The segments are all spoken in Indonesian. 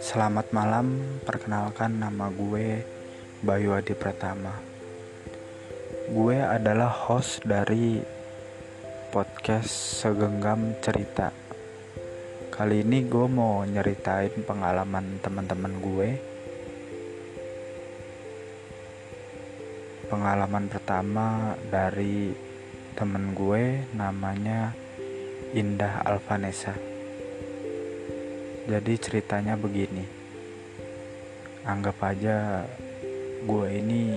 Selamat malam, perkenalkan nama gue Bayu Adi Pratama. Gue adalah host dari podcast Segenggam Cerita. Kali ini gue mau nyeritain pengalaman teman-teman gue. Pengalaman pertama dari temen gue namanya Indah Alvanesa. Jadi ceritanya begini. Anggap aja gue ini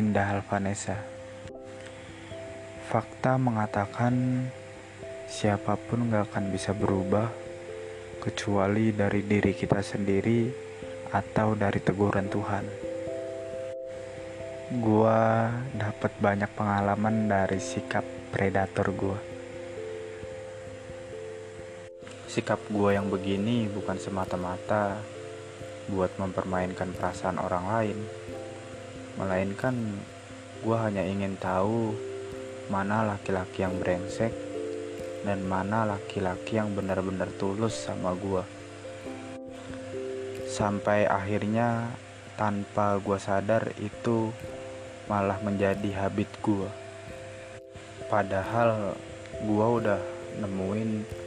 Indah Alvanesa. Fakta mengatakan siapa pun gak akan bisa berubah kecuali dari diri kita sendiri atau dari teguran Tuhan. Gue dapat banyak pengalaman dari sikap predator gue Sikap gue yang begini bukan semata-mata buat mempermainkan perasaan orang lain, melainkan gue hanya ingin tahu mana laki-laki yang brengsek dan mana laki-laki yang benar-benar tulus sama gue. Sampai akhirnya tanpa gue sadar itu malah menjadi habit gue. Padahal gue udah nemuin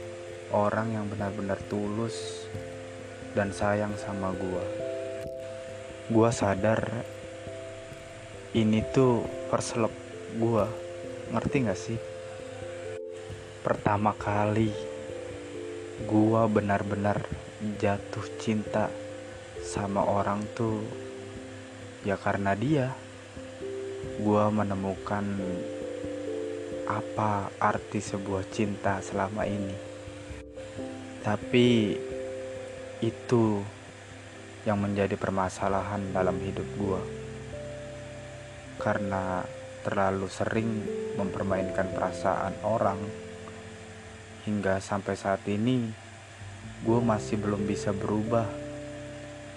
orang yang benar-benar tulus dan sayang sama gua. Gua sadar ini tuh perselep gua. Ngerti gak sih? Pertama kali gua benar-benar jatuh cinta sama orang tuh ya karena dia gua menemukan apa arti sebuah cinta selama ini tapi itu yang menjadi permasalahan dalam hidup gue karena terlalu sering mempermainkan perasaan orang hingga sampai saat ini gue masih belum bisa berubah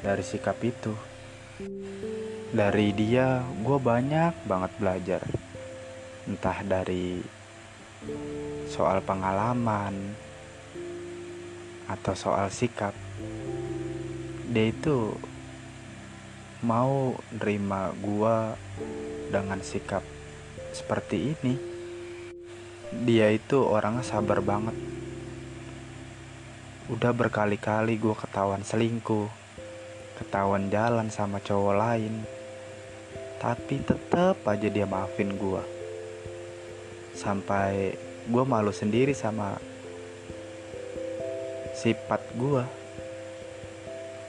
dari sikap itu. Dari dia gue banyak banget belajar. Entah dari soal pengalaman atau soal sikap dia itu mau nerima gua dengan sikap seperti ini. Dia itu orangnya sabar banget. Udah berkali-kali gua ketahuan selingkuh ketahuan jalan sama cowok lain tapi tetap aja dia maafin gua. Sampai gua malu sendiri sama sifat gue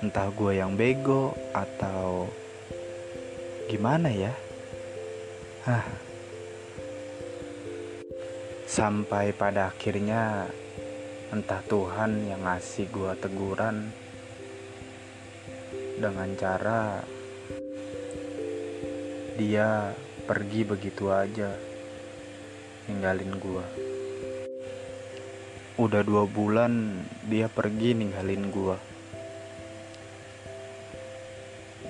entah gue yang bego atau gimana ya. Hah. sampai pada akhirnya entah Tuhan yang ngasih gue teguran dengan cara dia pergi begitu aja ninggalin gue Udah dua bulan dia pergi ninggalin gua.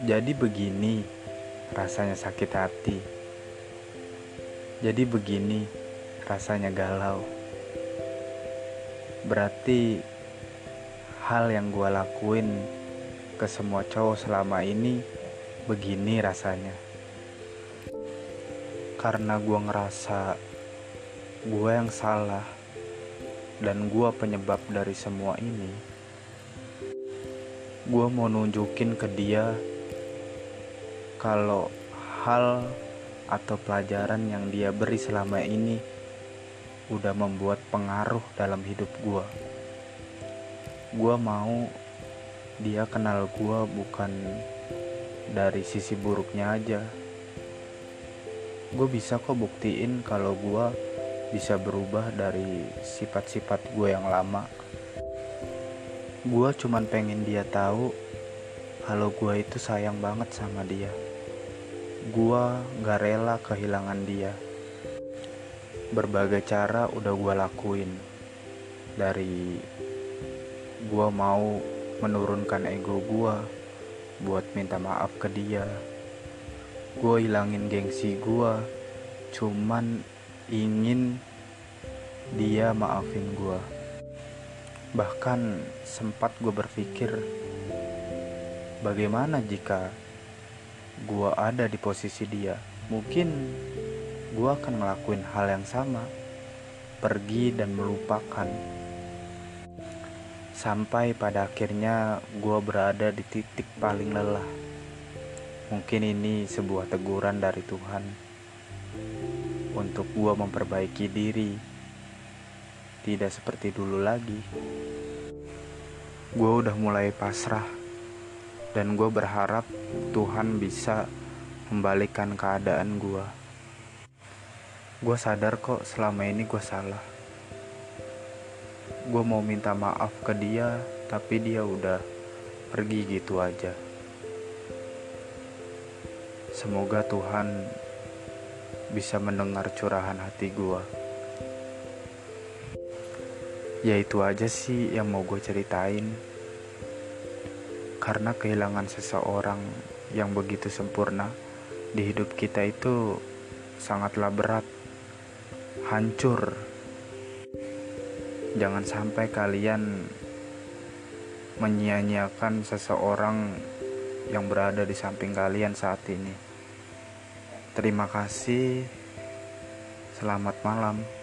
Jadi begini rasanya sakit hati. Jadi begini rasanya galau. Berarti hal yang gua lakuin ke semua cowok selama ini begini rasanya. Karena gua ngerasa gua yang salah dan gue penyebab dari semua ini. Gue mau nunjukin ke dia kalau hal atau pelajaran yang dia beri selama ini udah membuat pengaruh dalam hidup gue gue mau dia kenal gue bukan dari sisi buruknya aja. Gue bisa kok buktiin kalau gue bisa berubah dari sifat-sifat gue yang lama. Gue cuman pengen dia tahu kalau gue itu sayang banget sama dia. Gue gak rela kehilangan dia. Berbagai cara udah gue lakuin. Dari gue mau menurunkan ego gue buat minta maaf ke dia. Gue hilangin gengsi gue cuman ingin dia maafin gue. Bahkan sempat gue berpikir, bagaimana jika gue ada di posisi dia? Mungkin gue akan ngelakuin hal yang sama, pergi dan melupakan. Sampai pada akhirnya gue berada di titik paling lelah. Mungkin ini sebuah teguran dari Tuhan untuk gue memperbaiki diri, tidak seperti dulu lagi. Gue udah mulai pasrah, dan gue berharap Tuhan bisa membalikan keadaan gue. Gue sadar kok selama ini gue salah. Gue mau minta maaf ke dia, tapi dia udah pergi gitu aja. Semoga Tuhan bisa mendengar curahan hati gue. Ya itu aja sih yang mau gue ceritain. Karena kehilangan seseorang yang begitu sempurna di hidup kita itu sangatlah berat, hancur. Jangan sampai kalian menyia-nyiakan seseorang yang berada di samping kalian saat ini. Terima kasih. Selamat malam.